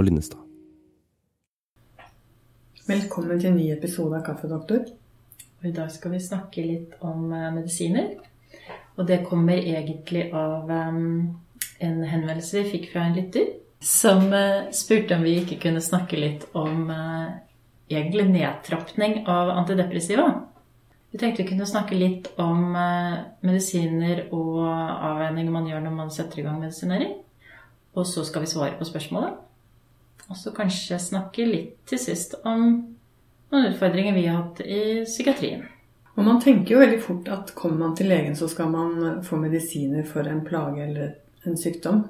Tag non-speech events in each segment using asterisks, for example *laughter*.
Og Linnestad. Velkommen til en ny episode av Kaffedoktor. Og I dag skal vi snakke litt om eh, medisiner. Og det kommer egentlig av em, en henvendelse vi fikk fra en lytter som eh, spurte om vi ikke kunne snakke litt om eh, egentlig nedtrappning av antidepressiva. Vi tenkte vi kunne snakke litt om eh, medisiner og avveininger man gjør når man setter i gang medisinering. Og så skal vi svare på spørsmålet. Og så kanskje snakke litt til sist om noen utfordringer vi har hatt i psykiatrien. Og man tenker jo veldig fort at kommer man til legen, så skal man få medisiner for en plage eller en sykdom.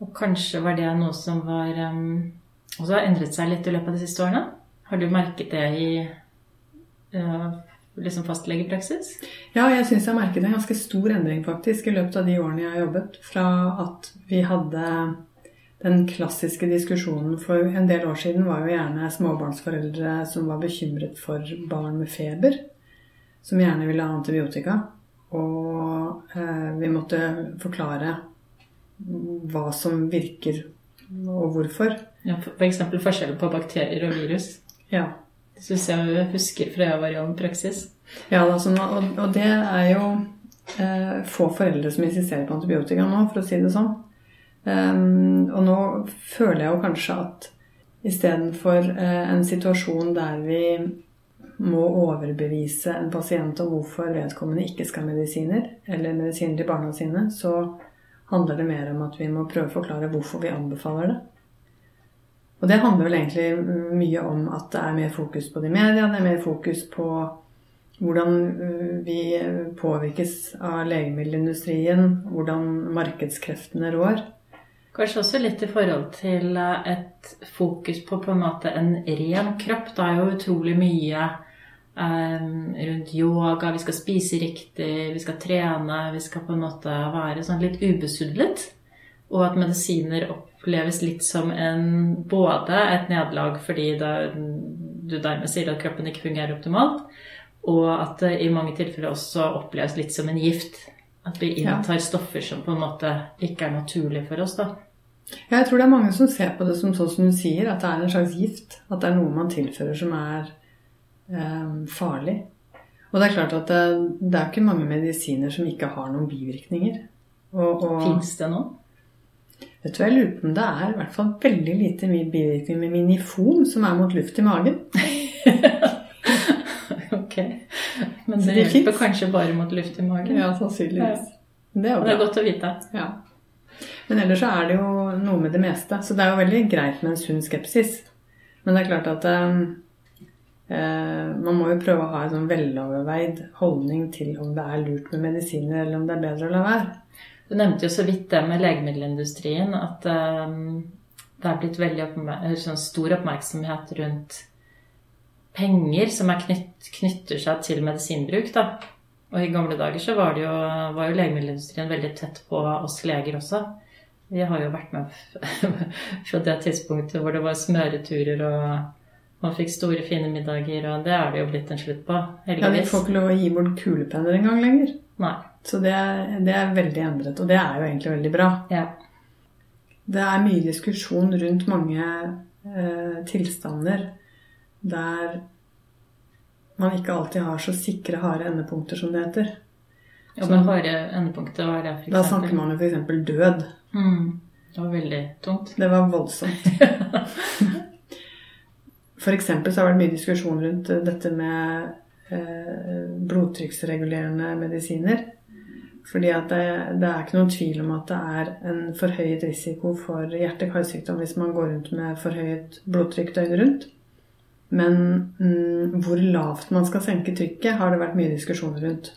Og kanskje var det noe som var um, også har endret seg litt i løpet av de siste årene? Har du merket det i uh, liksom fastlegepraksis? Ja, jeg syns jeg har merket en ganske stor endring faktisk i løpet av de årene jeg har jobbet. Fra at vi hadde den klassiske diskusjonen for en del år siden var jo gjerne småbarnsforeldre som var bekymret for barn med feber, som gjerne ville ha antibiotika. Og eh, vi måtte forklare hva som virker og hvorfor. Ja, F.eks. For forskjellen på bakterier og virus. Ja. Det syns jeg husker fra jeg var i all praksis. Ja, sånn, og, og det er jo eh, få foreldre som insisterer på antibiotika nå, for å si det sånn. Um, og nå føler jeg jo kanskje at istedenfor uh, en situasjon der vi må overbevise en pasient om hvorfor vedkommende ikke skal ha medisiner, eller medisiner til barna sine, så handler det mer om at vi må prøve å forklare hvorfor vi anbefaler det. Og det handler vel egentlig mye om at det er mer fokus på i media, det er mer fokus på hvordan uh, vi påvirkes av legemiddelindustrien, hvordan markedskreftene rår. Kanskje også litt i forhold til eh, et fokus på på en måte en ren kropp. Det er jo utrolig mye um, rundt yoga. Vi skal spise riktig, vi skal trene. Vi skal på en måte være sånn litt ubesudlet. Og at medisiner oppleves litt som en, både et nederlag fordi det, du dermed sier at kroppen ikke fungerer optimalt, og at det i mange tilfeller også oppleves litt som en gift. At vi inntar stoffer som på en måte ikke er naturlige for oss. da. Jeg tror det er mange som ser på det som sånn som du sier, at det er en slags gift. At det er noe man tilfører som er eh, farlig. Og det er klart at det, det, er ikke mange medisiner som ikke har noen bivirkninger. Og, og Fins det noe? Vet du, Jeg lurer på om det er i hvert fall veldig lite bivirkning med minifon, som er mot luft i magen. *laughs* Men det, det hjelper kanskje bare mot luft i magen? Ja, sannsynligvis. Ja. Det, er det er godt å vite. Ja. Men ellers så er det jo noe med det meste. Så det er jo veldig greit med en sunn skepsis. Men det er klart at um, uh, man må jo prøve å ha en sånn veloverveid holdning til om det er lurt med medisiner, eller om det er bedre å la være. Du nevnte jo så vidt det med legemiddelindustrien, at um, det er blitt veldig oppmer sånn stor oppmerksomhet rundt penger som knytt, knytter seg til medisinbruk. da. Og i gamle dager så var, jo, var jo legemiddelindustrien veldig tett på oss leger også. Vi har jo vært med *laughs* fra det tidspunktet hvor det var smøreturer og man fikk store, fine middager, og det er det jo blitt en slutt på. heldigvis. Ja, Vi får ikke lov å gi bort kulepenner engang lenger. Nei. Så det er, det er, veldig endret, og det er jo egentlig veldig bra. Ja. Det er mye diskusjon rundt mange eh, tilstander der man ikke alltid har så sikre, harde endepunkter som det heter. Ja, men harde endepunkter, hva er det? For da snakker man jo f.eks. død. Mm. Det var veldig tungt. Det var voldsomt. *laughs* for eksempel så har det vært mye diskusjon rundt dette med eh, blodtrykksregulerende medisiner. Fordi at det, det, er ikke noen tvil om at det er en forhøyet risiko for hjerte-karsykdom hvis man går rundt med forhøyet blodtrykk døgnet rundt. Men mm, hvor lavt man skal senke trykket, har det vært mye diskusjon rundt.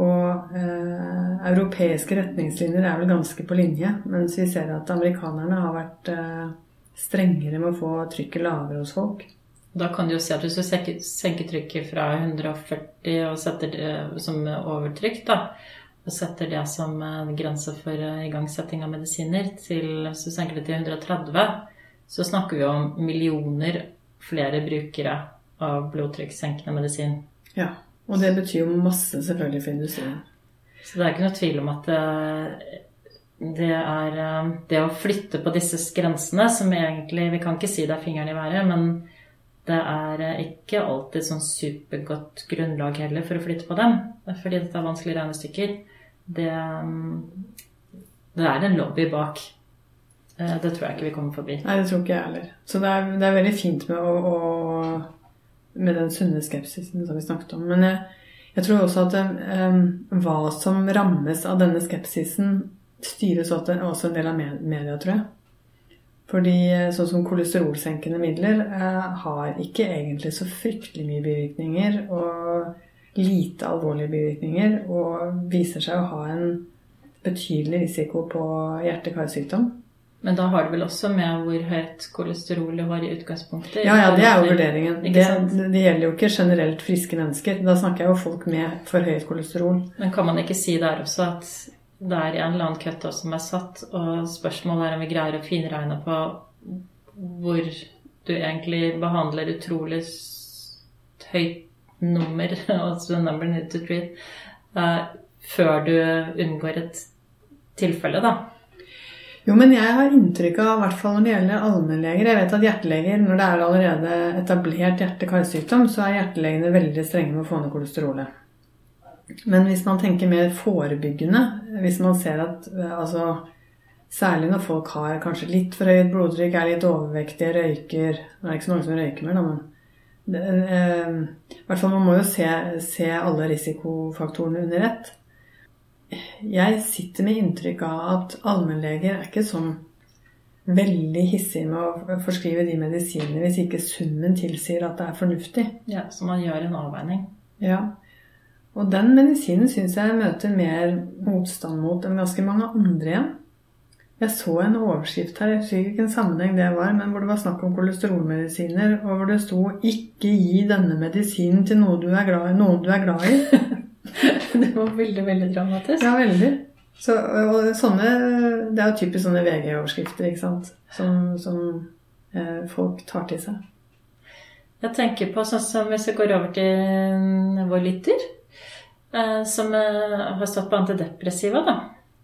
Og eh, europeiske retningslinjer er vel ganske på linje, mens vi ser at amerikanerne har vært eh, strengere med å få trykket lavere hos folk. Da kan du jo si at hvis du senker trykket fra 140 og setter det som overtrykk, da, og setter det som grense for igangsetting av medisiner, til, hvis du senker det til 130, så snakker vi om millioner flere brukere av blodtrykkssenkende medisin. Ja, og det betyr jo masse selvfølgelig for industrien. Så det er ikke noe tvil om at det, det er eh, det å flytte på disse grensene, som egentlig Vi kan ikke si det er fingeren i været, men det er eh, ikke alltid sånn supergodt grunnlag heller for å flytte på dem. Fordi dette er vanskelige regnestykker. Det, mm, det er en lobby bak. Eh, det tror jeg ikke vi kommer forbi. Nei, det tror ikke jeg heller. Så det er, det er veldig fint med, å, å, med den sunne skepsisen som vi snakket om. Men jeg, jeg tror også at um, hva som rammes av denne skepsisen, styres også en del av media, tror jeg. Fordi sånn som kolesterolsenkende midler eh, har ikke egentlig så fryktelig mye bivirkninger og lite alvorlige bivirkninger og viser seg å ha en betydelig risiko på hjerte-karsykdom. Men da har det vel også med hvor høyt kolesterolet var i utgangspunktet? Ja, ja, det er jo vurderingen. Det, det, gjelder jo ikke generelt friske mennesker. Da snakker jeg jo folk med for høyt kolesterol. Men kan man ikke si der også at det er en eller annen cutoff som er satt, og spørsmålet er om vi greier å finregne på hvor du egentlig behandler utrolig høyt nummer, *laughs* altså number need to treat, uh, før du unngår et tilfelle, da. Jo, men jeg har inntrykk av, i hvert fall når det gjelder allmennleger Jeg vet at hjerteleger, når det er allerede etablert hjerte-karsykdom, så er hjertelegene veldig strenge med å få ned kolesterolet. Men hvis man tenker mer forebyggende, hvis man ser at altså, Særlig når folk har kanskje litt for høyt blodtrykk, er litt overvektige, røyker Nå er det ikke så mange som røyker mer, da, men det, eh, i hvert fall Man må jo se, se alle risikofaktorene under ett. Jeg sitter med inntrykk av at allmennleger er ikke sånn veldig hissige med å forskrive de medisinene hvis ikke summen tilsier at det er fornuftig. Ja, Så man gjør en avveining. Ja. Og den medisinen syns jeg møter mer motstand mot enn ganske mange andre igjen. Jeg så en overskrift her, jeg husker ikke en sammenheng det var, men hvor det var snakk om kolesterolmedisiner, og hvor det sto 'ikke gi denne medisinen til noen du er glad i'. Noen du er glad i. *laughs* *laughs* det var veldig, veldig dramatisk. Ja, veldig. Så, og sånne, det er jo typisk sånne VG-overskrifter, ikke sant, som, som eh, folk tar til seg. Jeg tenker på sånn som hvis vi går over til vår lytter. Eh, som eh, har stått på antidepressiva, da.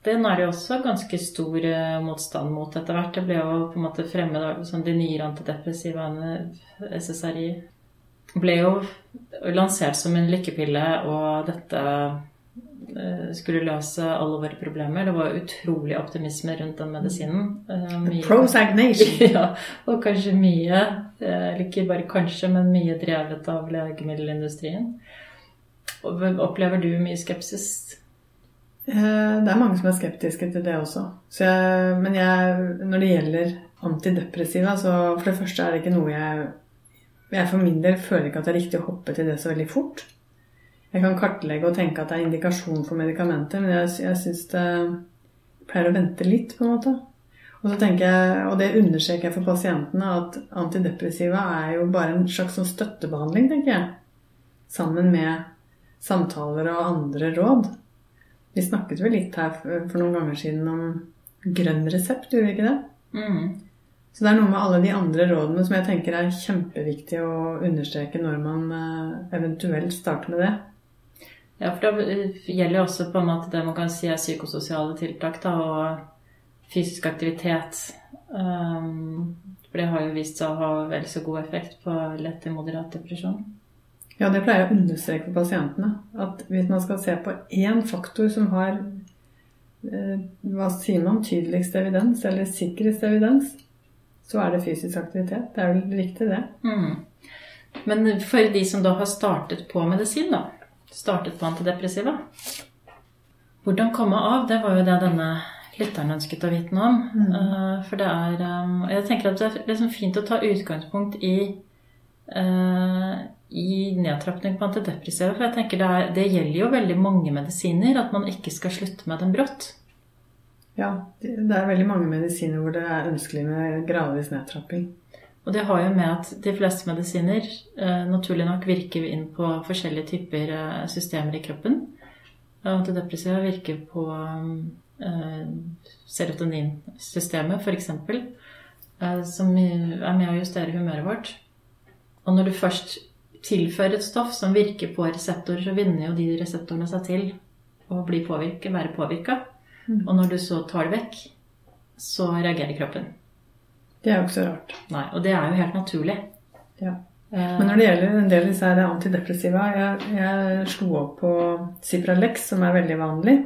Den er det jo også ganske stor eh, motstand mot etter hvert. Det ble jo på en måte fremmed som de nye antidepressivaene, SSRI, ble jo lansert som en lykkepille, og dette skulle løse alle våre problemer. Det var utrolig optimisme rundt den medisinen. Mye, Prozac *laughs* ja, og kanskje mye, eller ikke bare kanskje, men mye drevet av legemiddelindustrien. Opplever du mye skepsis? Eh, det er mange som er skeptiske til det også. Jeg, men jeg, når det gjelder antidepressiva, så for det første er det ikke noe jeg Jeg for min del føler ikke at det er riktig å hoppe til det så veldig fort. Jeg kan kartlegge og tenke at det er indikasjon for medikamenter, men jeg, jeg syns det pleier å vente litt, på en måte. Og jeg, og det understreker jeg for pasientene, at antidepressiva er jo bare en slags sånn støttebehandling, tenker jeg. Sammen med samtaler og andre råd. Vi snakket vel litt her for noen ganger siden om grønn resept, gjorde vi ikke det? Mm. Så det er noe med alle de andre rådene som jeg tenker er kjempeviktig å understreke når man eh, eventuelt starter med det. Ja, for det gjelder jo også på en måte det man kan si er psykososiale tiltak da, og fysisk aktivitet. Um, for det har jo vist seg å ha vel så god effekt på lett til moderat depresjon. Ja, det pleier jeg å understreke for pasientene. At hvis man skal se på én faktor som har eh, hva sier man, tydeligst evidens, eller sikrest evidens, så er det fysisk aktivitet. Det er vel riktig, det. Mm. Men for de som da har startet på medisin, da, startet på antidepressiva, hvordan komme av? Det var jo det denne lytteren ønsket å vite noe om. Mm. Uh, for det er um, Jeg tenker at det er liksom fint å ta utgangspunkt i uh, i nedtrapping på antidepressiva. For jeg tenker det, er, det, gjelder jo veldig mange medisiner at man ikke skal slutte med dem brått. Ja, det er veldig mange medisiner hvor det er ønskelig med gradvis nedtrapping. Og det har jo med at de fleste medisiner eh, naturlig nok virker inn på forskjellige typer eh, systemer i kroppen. Antidepressiva virker på eh, serotoninsystemet, f.eks., eh, som er med å justere humøret vårt. Og når du først tilfører et stoff som virker på reseptorer, så vinner jo de reseptorene seg til å bli påvirket, være påvirka. Mm. Og når du så tar det vekk, så reagerer kroppen. Det er jo ikke så rart. Nei, Og det er jo helt naturlig. Ja. Eh, Men når det gjelder en del av disse her antidepressiva Jeg, jeg slo opp på Cipralex, som er veldig vanlig.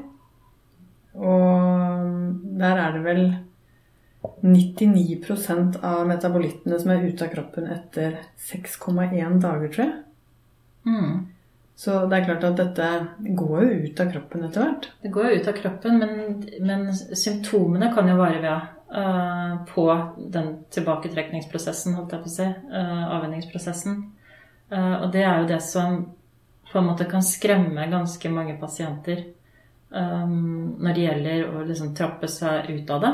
Og der er det vel 99% av metabolittene som er ute av kroppen etter 6,1 dager, tror jeg. mm. Så det er klart at dette går jo ut av kroppen etter hvert. Det går jo ut av kroppen, men, men symptomene kan jo vare ved Uh, på den tilbaketrekningsprosessen, holdt jeg på å si. Uh, avvenningsprosessen. Uh, og det er jo det som på en måte kan skremme ganske mange pasienter um, når det gjelder å liksom trappe seg ut av det.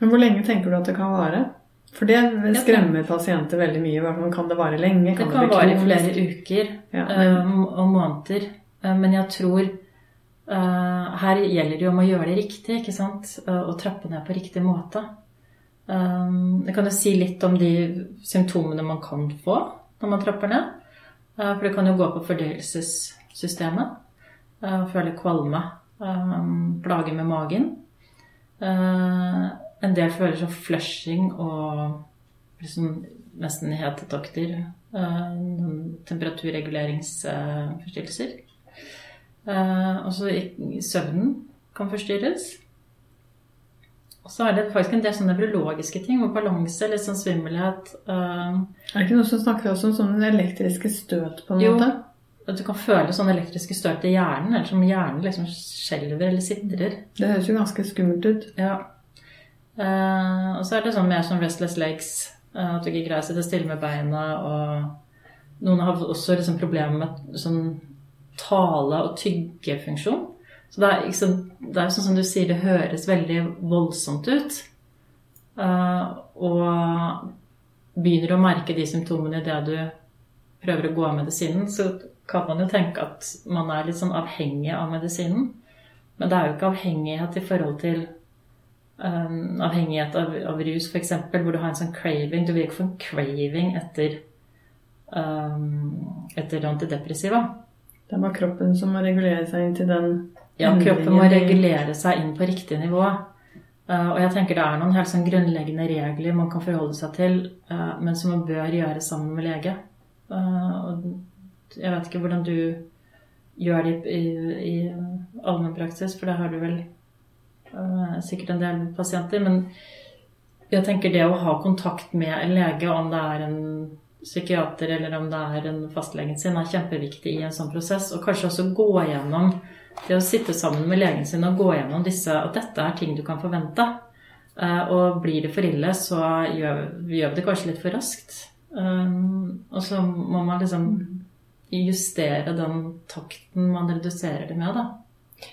Men hvor lenge tenker du at det kan vare? For det skremmer pasienter veldig mye. Kan det vare lenge? Det Kan det vare i flere uker Ja, eh, men, og måneder. Eh, Men jeg tror eh, her gjelder det jo om å gjøre det riktig, ikke sant? Og trappe ned på riktig måte. Jeg kan jo si litt om de symptomene man kan få når man trapper ned. For det kan jo gå på fordøyelsessystemet. Føle kvalme. Plager med magen. En del føler som flushing og liksom nesten hetetokter. Eh, noen Temperaturreguleringsforstyrrelser. Og Også søvnen kan forstyrres. Og så er det faktisk en del sånne nevrologiske ting, og balanse, litt sånn svimmelhet. eh, er det ikke noe som snakker også om sånne elektriske støt, på en Jo. måte? At du kan føle sånne elektriske støt i hjernen, eller som hjernen liksom skjelver eller sitrer. Det høres jo ganske skummelt ut. Ja. Eh, og så er det sånn mer som restless legs. Eh, at du ikke greier å sitte stille med beina. Og noen har også liksom problemer med sånn tale- og tyggefunksjon. Så det er, liksom, det er sånn som du sier, det høres veldig voldsomt ut. Uh, og begynner å merke de symptomene idet du prøver å gå av medisinen, så kan man jo tenke at man er litt sånn avhengig av medisinen. Men det er jo ikke avhengighet i forhold til um, avhengighet av, av rus, f.eks., hvor du har en sånn craving. Du vil ikke få en craving etter, um, etter antidepressiva. Det er bare kroppen som må regulere seg inn til den Ja, kroppen må regulere seg inn på riktig nivå. Uh, og jeg tenker det er noen helt sånn grunnleggende regler man kan forholde seg til, uh, men som man bør gjøre sammen med lege. Uh, og jeg vet ikke hvordan du gjør det i, i, i allmennpraksis, for det har du vel sikkert en del pasienter. Men jeg tenker det å ha kontakt med en lege, om det er en psykiater eller om det er en fastlegen sin, er kjempeviktig i en sånn prosess. Og kanskje også gå gjennom det å sitte sammen med legen sin og gå gjennom disse At dette er ting du kan forvente. Eh, Og blir det for ille, så gjør, vi det kanskje litt for raskt. Um, Og så må man liksom justere den takten man reduserer det med, da.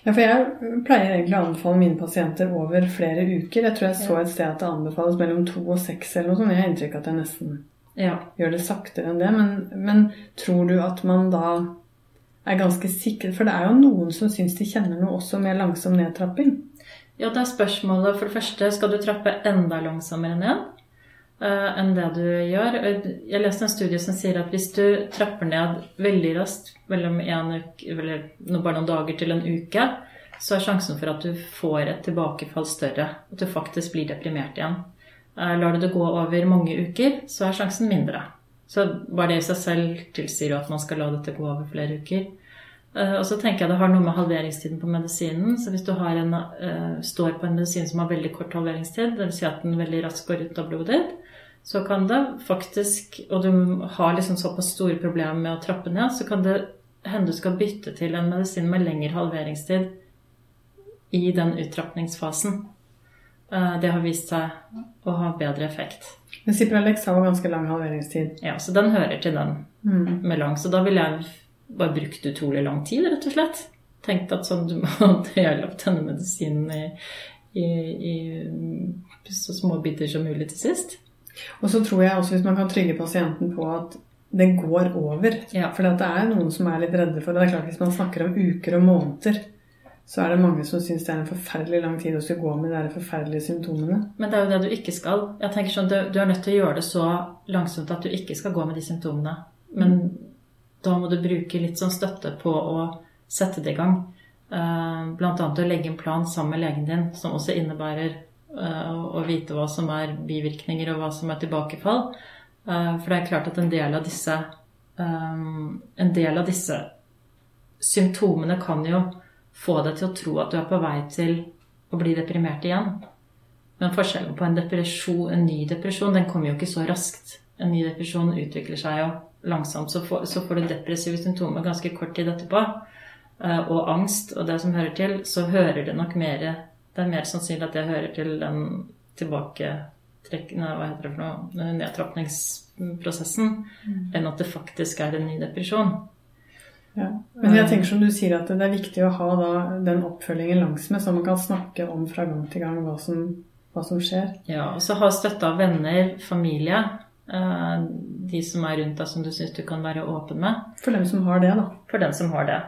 Ja, for jeg pleier egentlig å anbefale mine pasienter over flere uker. Jeg tror jeg så et sted at det anbefales mellom to og seks eller noe sånt. Jeg har inntrykk av at jeg nesten Ja. gjør det saktere enn det. Men, men tror du at man da er ganske sikker For det er jo noen som syns de kjenner noe også med langsom nedtrapping. Ja, det er spørsmålet for det første skal du trappe enda langsommere ned enn det du gjør. Jeg leste en studie som sier at hvis du trapper ned veldig raskt mellom en uke, bare noen dager til en uke, så er sjansen for at du får et tilbakefall større. At du faktisk blir deprimert igjen. Eh, lar du det gå over mange uker, så er sjansen mindre. Så bare det i seg selv tilsier jo at man skal la dette gå over flere uker. Eh, Og så tenker jeg det har noe med halveringstiden på medisinen. Så hvis du en, eh, står på en medisin som har veldig kort halveringstid, dvs. Si at den veldig raskt går ut av blodet ditt, så kan det faktisk Og du har liksom såpass store problemer med å trappe ned, så kan det hende du skal bytte til en medisin med lengre halveringstid i den uttrapningsfasen. Eh, Det har vist seg å ha bedre effekt. Men Cipralex har jo ganske lang halveringstid. Ja, Så den hører til den Mm. med lang. Så da ville jeg bare brukt utrolig lang tid, rett og slett. Tenkt at sånn, du må *laughs* dele opp denne medisinen i, i, i så små biter som mulig til sist. Og så tror jeg også hvis man kan trygge pasienten på at det går over. Ja. For det er noen som er litt redde for det. Det er klart Hvis man snakker om uker og måneder, så er det mange som syns det er en forferdelig lang tid å skulle gå med de forferdelige symptomene. Men det er jo det du ikke skal. Jeg tenker sånn, Du, du er nødt til å gjøre det så langsomt at du ikke skal gå med de symptomene. Men da må du bruke litt sånn støtte på å sette det i gang. Bl.a. å legge en plan sammen med legen din, som også innebærer å vite hva som er bivirkninger og hva som er tilbakefall. For det er klart at en del av disse, en del av disse symptomene kan jo få deg til å tro at du er på vei til å bli deprimert igjen. Men forskjellen på en depresjon, en ny depresjon, den kommer jo ikke så raskt. En ny depresjon utvikler seg jo langsomt. Så får, så får du depressive symptomer ganske kort tid etterpå. Eh, og angst og det som hører til, så hører det nok mer Det er mer sannsynlig at det hører til den tilbaketrekkende Hva heter det for noe? Nedtrapningsprosessen. Mm. Enn at det faktisk er en ny depresjon. Ja. Men jeg tenker som du sier at det er viktig å ha da, den oppfølgingen langsmed, så man kan snakke om fra gang til gang hva som, hva som skjer. Ja, og så ha støtte av venner, familie. Eh, de som er rundt deg som du syns du kan være åpen med. For dem som har det, da. For dem som har det.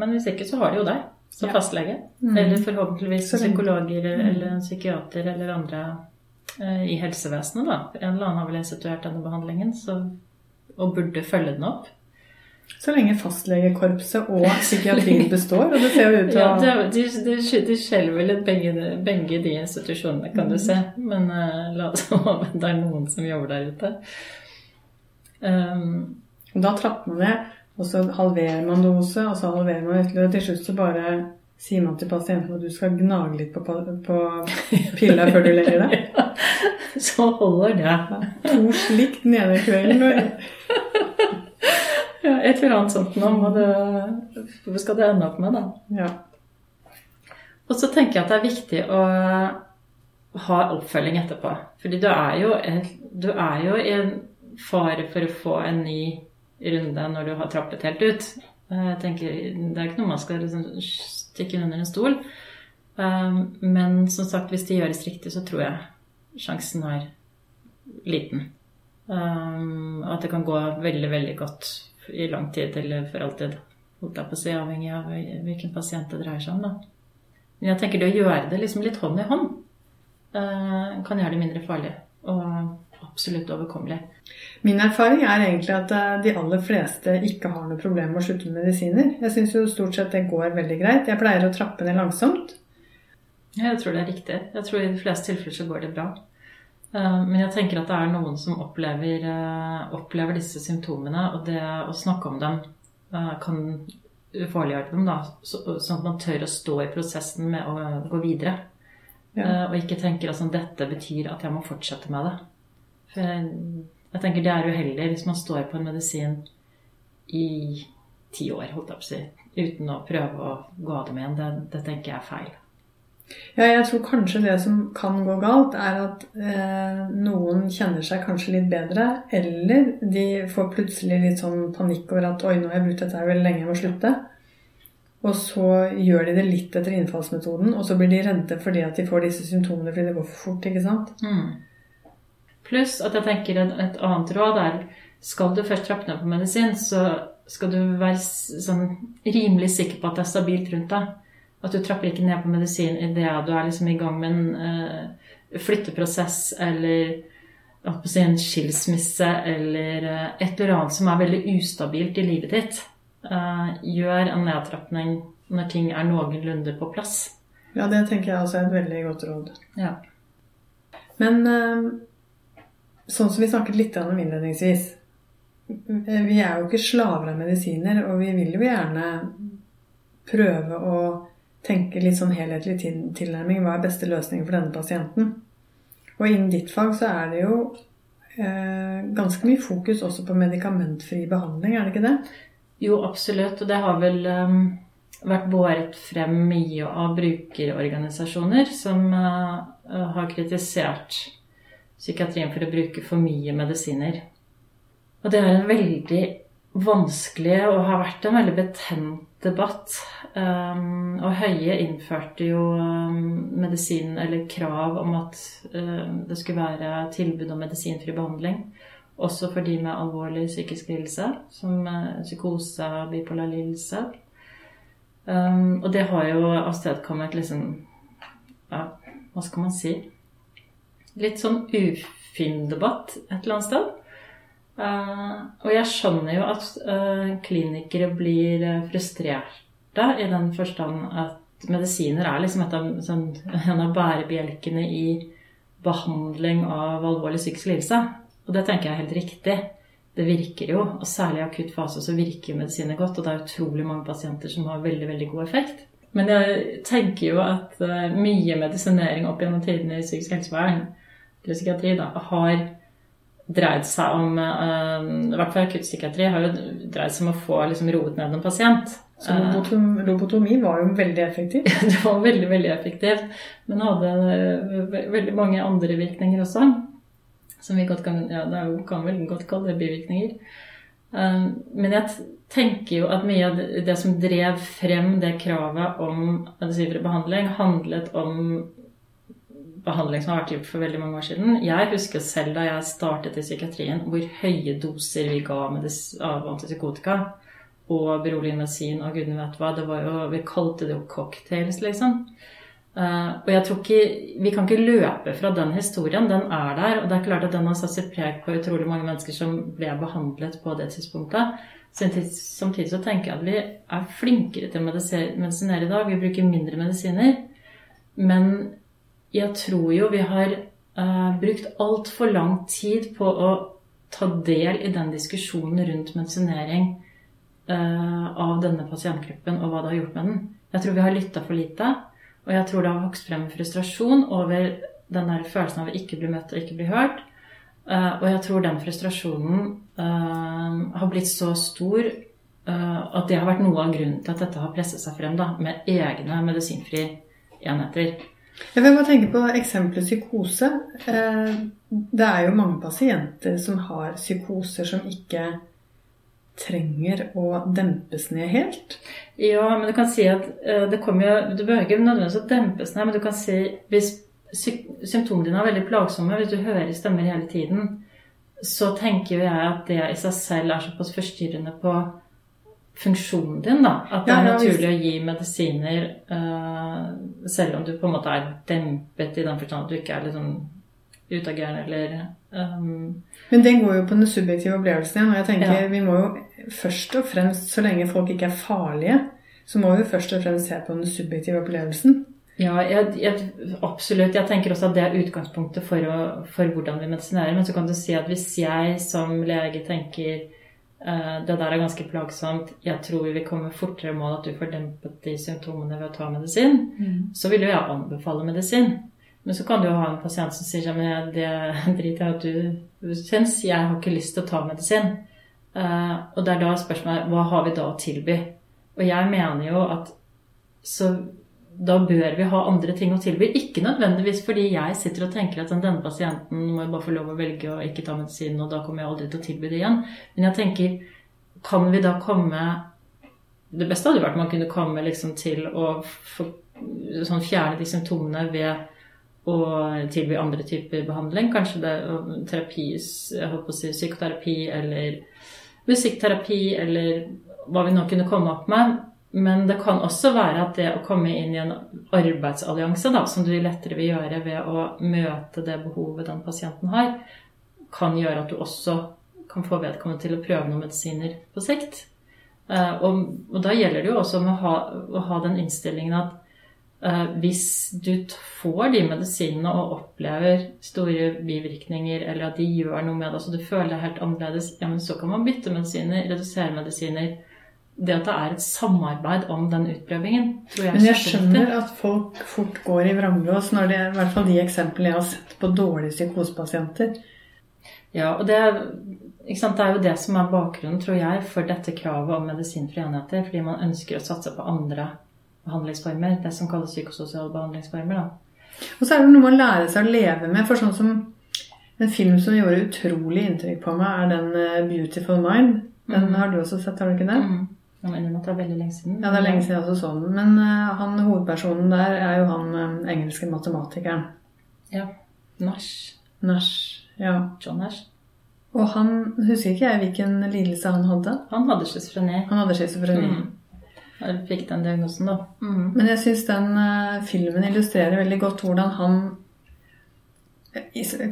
Men hvis ikke, så har de jo deg som ja. fastlege. Mm. Eller forhåpentligvis psykologer mm. eller psykiater eller andre eh, i helsevesenet, da. En eller annen har vel instituert denne behandlingen så, og burde følge den opp. Så lenge fastlegekorpset og psykiatrien *laughs* består, og det ser jo ut til å Ja, de, de, de skjelver litt begge, begge, de institusjonene, kan du se. Men uh, la oss *laughs* håpe det er noen som jobber der ute. Um, da trapper man ned, og så halverer man dose, og så halverer man ytterligere. Og til slutt så bare sier man til pasienten at du skal gnage litt på, på *laughs* pilla før du legger deg. ja, så holder det. Ja, to slikt nede i kvelden. Ja, et eller annet sånt nå må det Hvor skal det ende opp med, da? Ja. Og så tenker jeg at det er viktig å ha oppfølging etterpå. Fordi du er jo, du er jo i en fare for å få en ny runde når du har trappet helt ut. Jeg tenker, Det er ikke noe man skal liksom stikke under en stol. Um, men som sagt, hvis det gjøres riktig, så tror jeg sjansen er liten. Og at det kan gå veldig, veldig godt i lang tid eller for alltid. Holdt jeg på å si, avhengig av hvilken pasient det dreier seg om. da. Men jeg tenker det å gjøre det liksom litt hånd i hånd kan gjøre det mindre farlig. Og absolutt overkommelig. Min erfaring er egentlig at eh, de aller fleste ikke har noe problem med å slutte med medisiner. Jeg syns jo stort sett det går veldig greit. Jeg pleier å trappe ned langsomt. Ja, jeg tror det er riktig. Jeg tror i de fleste tilfeller så går det bra. Eh, men jeg tenker at det er noen som opplever, eh, opplever disse symptomene, og det å snakke om dem kan ufarliggjøre dem, da, sånn at man tør å stå i prosessen med å gå videre. Ja. Og ikke tenker at altså, dette betyr at jeg må fortsette med det. For jeg, jeg tenker det er uheldig hvis man står på en medisin i ti år, holdt jeg på å si, uten å prøve å gå av dem igjen. Det, det tenker jeg er feil. Ja, jeg tror kanskje det som kan gå galt, er at eh, noen kjenner seg kanskje litt bedre. Eller de får plutselig litt sånn panikk over at 'oi, nå har jeg brukt dette her veldig lenge, jeg må slutte'. Og så gjør de det litt etter innfallsmetoden, og så blir de redde fordi at de får disse symptomene fordi det går for fort. ikke sant? Mm. Pluss at jeg tenker et, et annet råd er skal du først trappe ned på medisin, så skal du være sånn rimelig sikker på at det er stabilt rundt deg. At du trapper ikke ned på medisin idet du er liksom i gang med en uh, flytteprosess eller si, en skilsmisse eller uh, et eller annet som er veldig ustabilt i livet ditt. Uh, gjør en nedtrapping når ting er noenlunde på plass. Ja, det tenker jeg også er et veldig godt råd. Ja. Men sånn som vi snakket litt om innledningsvis Vi er jo ikke slaver av medisiner, og vi vil jo gjerne prøve å tenke litt sånn helhetlig tilnærming. Hva er beste løsning for denne pasienten? Og innen ditt fag så er det jo eh, ganske mye fokus også på medikamentfri behandling, er det ikke det? Jo, absolutt. Og det har vel um, vært båret frem mye av brukerorganisasjoner som uh, har kritisert psykiatrien for å bruke for mye medisiner. Og det er en veldig vanskelig og har vært en veldig betent debatt. Um, og Høie innførte jo um, medisin, eller krav om at um, det skulle være tilbud om medisinfri behandling. Også for de med alvorlig psykisk lidelse, som uh, psykose, bipolar lidelse. Um, og det har jo avstedkommet liksom Ja, hva skal man si? Litt sånn ufin debatt et eller annet sted. Uh, og jeg skjønner jo at uh, klinikere blir uh, frustrerte i den forstand at medisiner er liksom av, sånn, *laughs* en av bærebjelkene i behandling av alvorlig psykisk lidelse. Og det tenker jeg er helt riktig. Det virker jo, og særlig i akutt fase så virker medisiner godt. Og det er utrolig mange pasienter som har veldig, veldig god effekt. Men jeg tenker jo at mye medisinering opp gjennom tidene i psykisk helsevern, eller psykiatri, da, har dreid seg om uh, I hvert fall akuttpsykiatri har jo dreid seg om å få liksom, roet ned en pasient. Så lobotomi var jo veldig effektivt? *laughs* det var veldig, veldig effektivt. Men hadde veldig mange andre virkninger også. Som vi godt kan, ja, det kan vel godt kalle bivirkninger. Um, men jeg tenker jo at mye av det som drev frem det kravet om adhesivfri behandling, handlet om behandling som har vært gjort for veldig mange år siden. Jeg husker selv da jeg startet i psykiatrien, hvor høye doser vi ga av antipsykotika og beroligende medisin og gudene vet hva. Det var jo, Vi kalte det jo cocktails, liksom. Uh, og jeg tror ikke, Vi kan ikke løpe fra den historien. Den er der. Og det er klart at den har satt sitt preg på utrolig mange mennesker som ble behandlet på det tidspunktet. Samtidig så tenker jeg at vi er flinkere til å medisinere i dag. Vi bruker mindre medisiner. Men jeg tror jo vi har uh, brukt altfor lang tid på å ta del i den diskusjonen rundt medisinering uh, av denne pasientgruppen og hva det har gjort med den. Jeg tror vi har lytta for lite, og jeg tror det har vokst frem frustrasjon over den der følelsen av å ikke bli møtt og ikke bli hørt. Uh, og jeg tror den frustrasjonen uh, har blitt så stor at det har vært noe av grunnen til at dette har presset seg frem da, med egne medisinfrie enheter. Jeg vil bare tenke på eksempelet psykose. Det er jo mange pasienter som har psykoser som ikke trenger å dempes ned helt? Ja, men du kan si at uh, det kommer jo Du behøver ikke nødvendigvis å dempes ned, men du kan si hvis symptomene dine er veldig plagsomme, hvis du hører stemmer hele tiden, så tenker jeg at det i seg selv er såpass forstyrrende på funksjonen din, da. At det er naturlig å gi medisiner uh, selv om du på en måte er dempet i den forstand at du ikke er litt sånn utagerende eller um... Men det går jo på den subjektive opplevelsen igjen. Og jeg tenker ja. vi må jo først og fremst, så lenge folk ikke er farlige, så må vi først og fremst se på den subjektive opplevelsen. Ja, jeg, jeg, absolutt. Jeg tenker også at det er utgangspunktet for, å, for, hvordan vi medisinerer. Men så kan du si at hvis jeg som lege tenker det der er ganske plagsomt, jeg tror vi vil komme fortere mål at du får dempet de symptomene ved å ta medisin, mm. så vil jo jeg anbefale medisin. Men så kan du jo ha en pasient som sier at det *laughs* driter jeg at du syns, jeg har ikke lyst til å ta medisin. Uh, og det er da spørsmålet hva har vi da å tilby? Og jeg mener jo at så da bør vi ha andre ting å tilby. Ikke nødvendigvis fordi jeg sitter og tenker at denne pasienten må jeg bare få lov å velge å ikke ta medisin, og da kommer jeg aldri til å tilby det igjen. Men jeg tenker, kan vi da komme Det beste hadde vært man kunne komme liksom til å få, sånn fjerne de symptomene ved å tilby andre typer behandling. Kanskje det er terapi, jeg håper å si psykoterapi eller musikkterapi eller hva vi nå kunne komme opp med. Men det kan også være at det å komme inn i en arbeidsallianse, da, som du lettere vil gjøre ved å møte det behovet den pasienten har, kan gjøre at du også kan få vedkommende til å prøve noen medisiner på sikt. Eh, og, og da gjelder det jo også å ha, å ha den innstillingen at Eh, hvis du får de medisinene og opplever store bivirkninger, eller at de gjør noe med det, så du føler deg helt annerledes, ja, men så kan man bytte medisiner, redusere medisiner. Det at det er et samarbeid om den utprøvingen, tror jeg Men jeg skjønner at folk fort går i vranglås når det er i hvert fall de eksemplene jeg har sett på dårlige psykosepasienter. Ja, og det, det, er jo det som er bakgrunnen, tror jeg, for dette kravet om medisinfrie enheter. Fordi man ønsker å satse på andre behandlingsformer. Det som kalles psykososiale behandlingsformer. Da. Og så er det noe man å lære seg å leve med. For sånn som en film som gjorde utrolig inntrykk på meg, er den eh, 'Beautiful Mind'. Den mm. har du også sett, har du ikke det? Mm. Ja, at det er veldig lenge siden. Ja, det er lenge siden jeg også så den. Men uh, han, hovedpersonen der er jo han uh, engelske matematikeren. Ja. Nash. Nash, ja. John Nash. Og han husker ikke jeg hvilken lidelse han hadde. Han hadde schizofreni. Han hadde schizofreni. Mm. Jeg fikk den diagnosen, da. Mm. Men jeg syns den uh, filmen illustrerer veldig godt hvordan han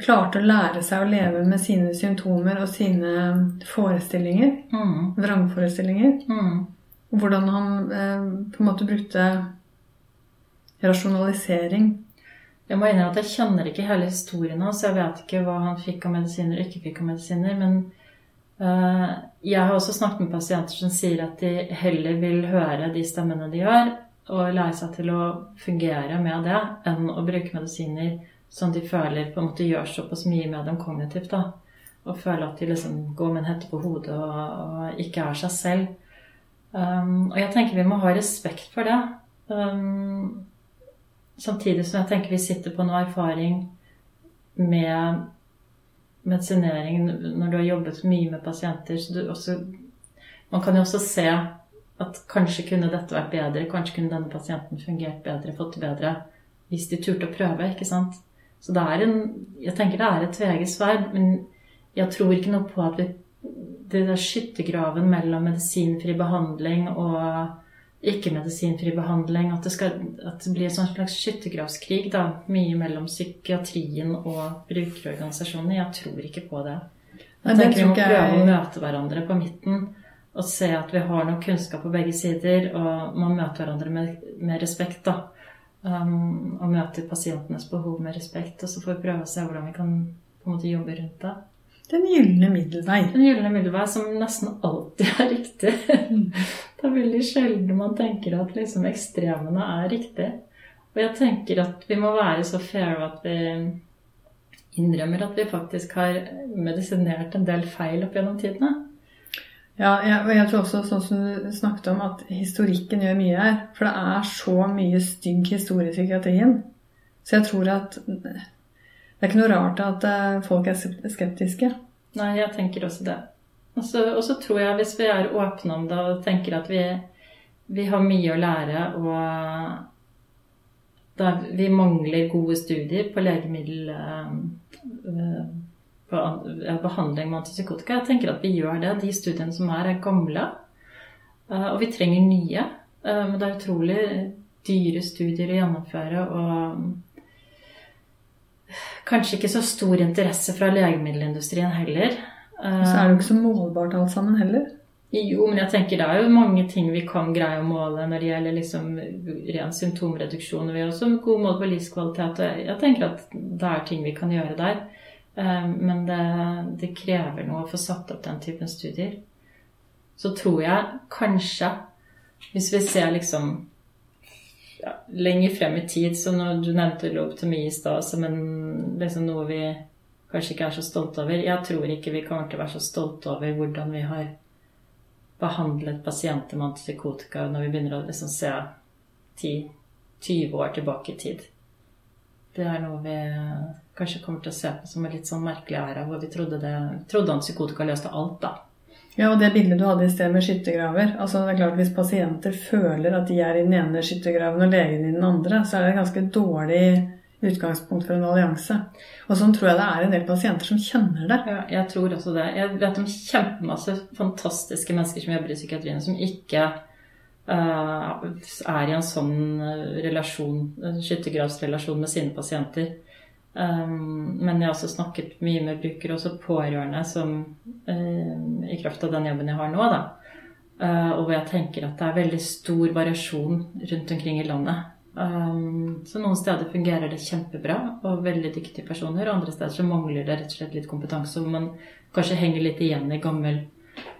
klarte å lære seg å leve med sine symptomer og sine forestillinger. Mm. Vrangforestillinger. Mm. Hvordan han eh, på en måte brukte rasjonalisering. Jeg må innrømme at jeg kjenner ikke hele historien hans, jeg vet ikke hva han fikk av medisiner og ikke fikk av medisiner. Men uh, jeg har også snakket med pasienter som sier at de heller vil høre de stemmene de gjør, og lære seg til å fungere med det, enn å bruke medisiner som de føler på en måte gjør såpass mye med dem kognitivt. da, Og føler at de liksom går med en hette på hodet og, og ikke er seg selv. Um, og jeg tenker vi må ha respekt for det. Um, samtidig som jeg tenker vi sitter på noe erfaring med medisinering når du har jobbet mye med pasienter. så du også, Man kan jo også se at kanskje kunne dette vært bedre, kanskje kunne denne pasienten fungert bedre, fått det bedre, hvis de turte å prøve. ikke sant? Så det er en Jeg tenker det er et tveget sverd, men jeg tror ikke noe på at vi Det der skyttergraven mellom medisinfri behandling og ikke-medisinfri behandling At det, skal, at det blir en sånn slags skyttergravskrig da, mye mellom psykiatrien og brukerorganisasjonene. Jeg tror ikke på det. Jeg tenker Vi må prøve å møte hverandre på midten og se at vi har noe kunnskap på begge sider, og man møter hverandre med, med respekt. da. Um, og møter pasientenes behov med respekt. Og så får vi prøve å se hvordan vi kan på en måte jobbe rundt det. Den gylne middelvei. Den gylne middelvei som nesten alltid er riktig. *laughs* det er veldig sjelden man tenker at liksom ekstremene er riktig. Og jeg tenker at vi må være så fair at vi innrømmer at vi faktisk har medisinert en del feil opp gjennom tidene. Ja, jeg, jeg tror også, sånn som du snakket om, at historikken gjør mye her. For det er så mye stygg historie i psykiatrien. Så jeg tror at det er ikke noe rart at eh, folk er skeptiske. Nei, jeg tenker også det. Og så tror jeg, hvis vi er åpne om det og tenker at vi, vi har mye å lære og vi mangler gode studier på legemiddel på behandling med antipsykotika. Jeg tenker at vi gjør det. De studiene som er, er gamle. Eh, og vi trenger nye. Eh, men det er utrolig dyre studier å gjennomføre. Og kanskje ikke så stor interesse fra legemiddelindustrien heller. Og så er det jo ikke så målbart alt sammen heller. Jo, men jeg tenker det er jo mange ting vi kan greie å måle når det gjelder liksom ren symptomreduksjon. Vi har også god mål på livskvalitet. Jeg tenker at det er ting vi kan gjøre der. Eh, men det, det, krever noe å få satt opp den typen studier. Så tror jeg kanskje, hvis vi ser liksom ja, lenger frem i tid som du nevnte lobotomi i stad som liksom noe vi kanskje ikke er så stolte over Jeg tror ikke vi kommer til å være så stolte over hvordan vi har behandlet pasienter med antipsykotika når vi begynner å liksom se 10-20 år tilbake i tid. Det er noe vi kanskje kommer til å se på som en litt sånn merkelig æra, hvor vi trodde, det, trodde antipsykotika løste alt, da. Ja, og det bildet du hadde i sted med skyttergraver. altså det er klart Hvis pasienter føler at de er i den ene skyttergraven og legen i den andre, så er det et ganske dårlig utgangspunkt for en allianse. Og sånn tror jeg det er en del pasienter som kjenner det. Ja, jeg tror også det. Jeg vet om kjempemasse fantastiske mennesker som jobber i psykiatrien, som ikke uh, er i en sånn relasjon, skyttergravsrelasjon med sine pasienter. Um, men jeg har også snakket mye med brukere, også pårørende, som um, i kraft av den jobben jeg har nå, da. Uh, og hvor jeg tenker at det er veldig stor variasjon rundt omkring i landet. Um, så noen steder fungerer det kjempebra og veldig dyktige personer. Og andre steder så mangler det rett og slett litt kompetanse, hvor man kanskje henger litt igjen i gammel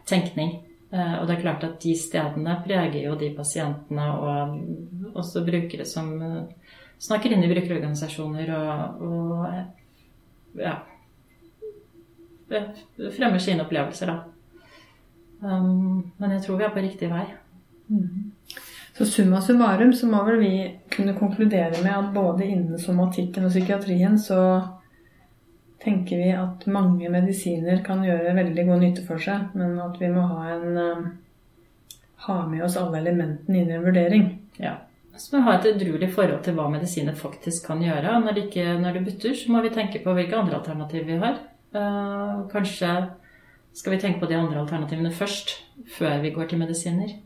tenkning. Uh, og det er klart at de stedene preger jo de pasientene og også brukere som snakker inn i brukerorganisasjoner og, og ja, fremmer sine opplevelser, da. Um, men jeg tror vi er på riktig vei. Mm. Så summa summarum så må vel vi kunne konkludere med at både innen somatikken og psykiatrien så tenker vi at mange medisiner kan gjøre veldig god nytte for seg, men at vi må ha, en, um, ha med oss alle elementene inn i en vurdering. Ja så må vi ha et edruelig forhold til hva medisiner faktisk kan gjøre. Når det, ikke, når det butter, så må vi tenke på hvilke andre alternativer vi har. Uh, kanskje skal vi tenke på de andre alternativene først, før vi går til medisiner.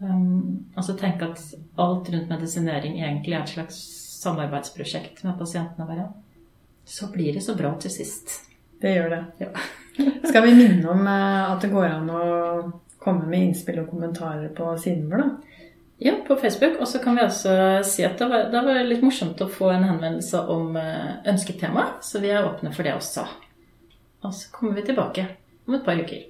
Um, altså tenke at alt rundt medisinering egentlig er et slags samarbeidsprosjekt med pasientene våre. Så blir det så bra til sist. Det gjør det. Ja. *laughs* *laughs* skal vi minne om eh, at det går an å komme med innspill og kommentarer på siden vår, da. Ja, på Facebook. Og så kan vi også si at det var, det var litt morsomt å få en henvendelse om ønsketema, ønsket tema, så vi er åpne for det også. Og så kommer vi tilbake om et par uker.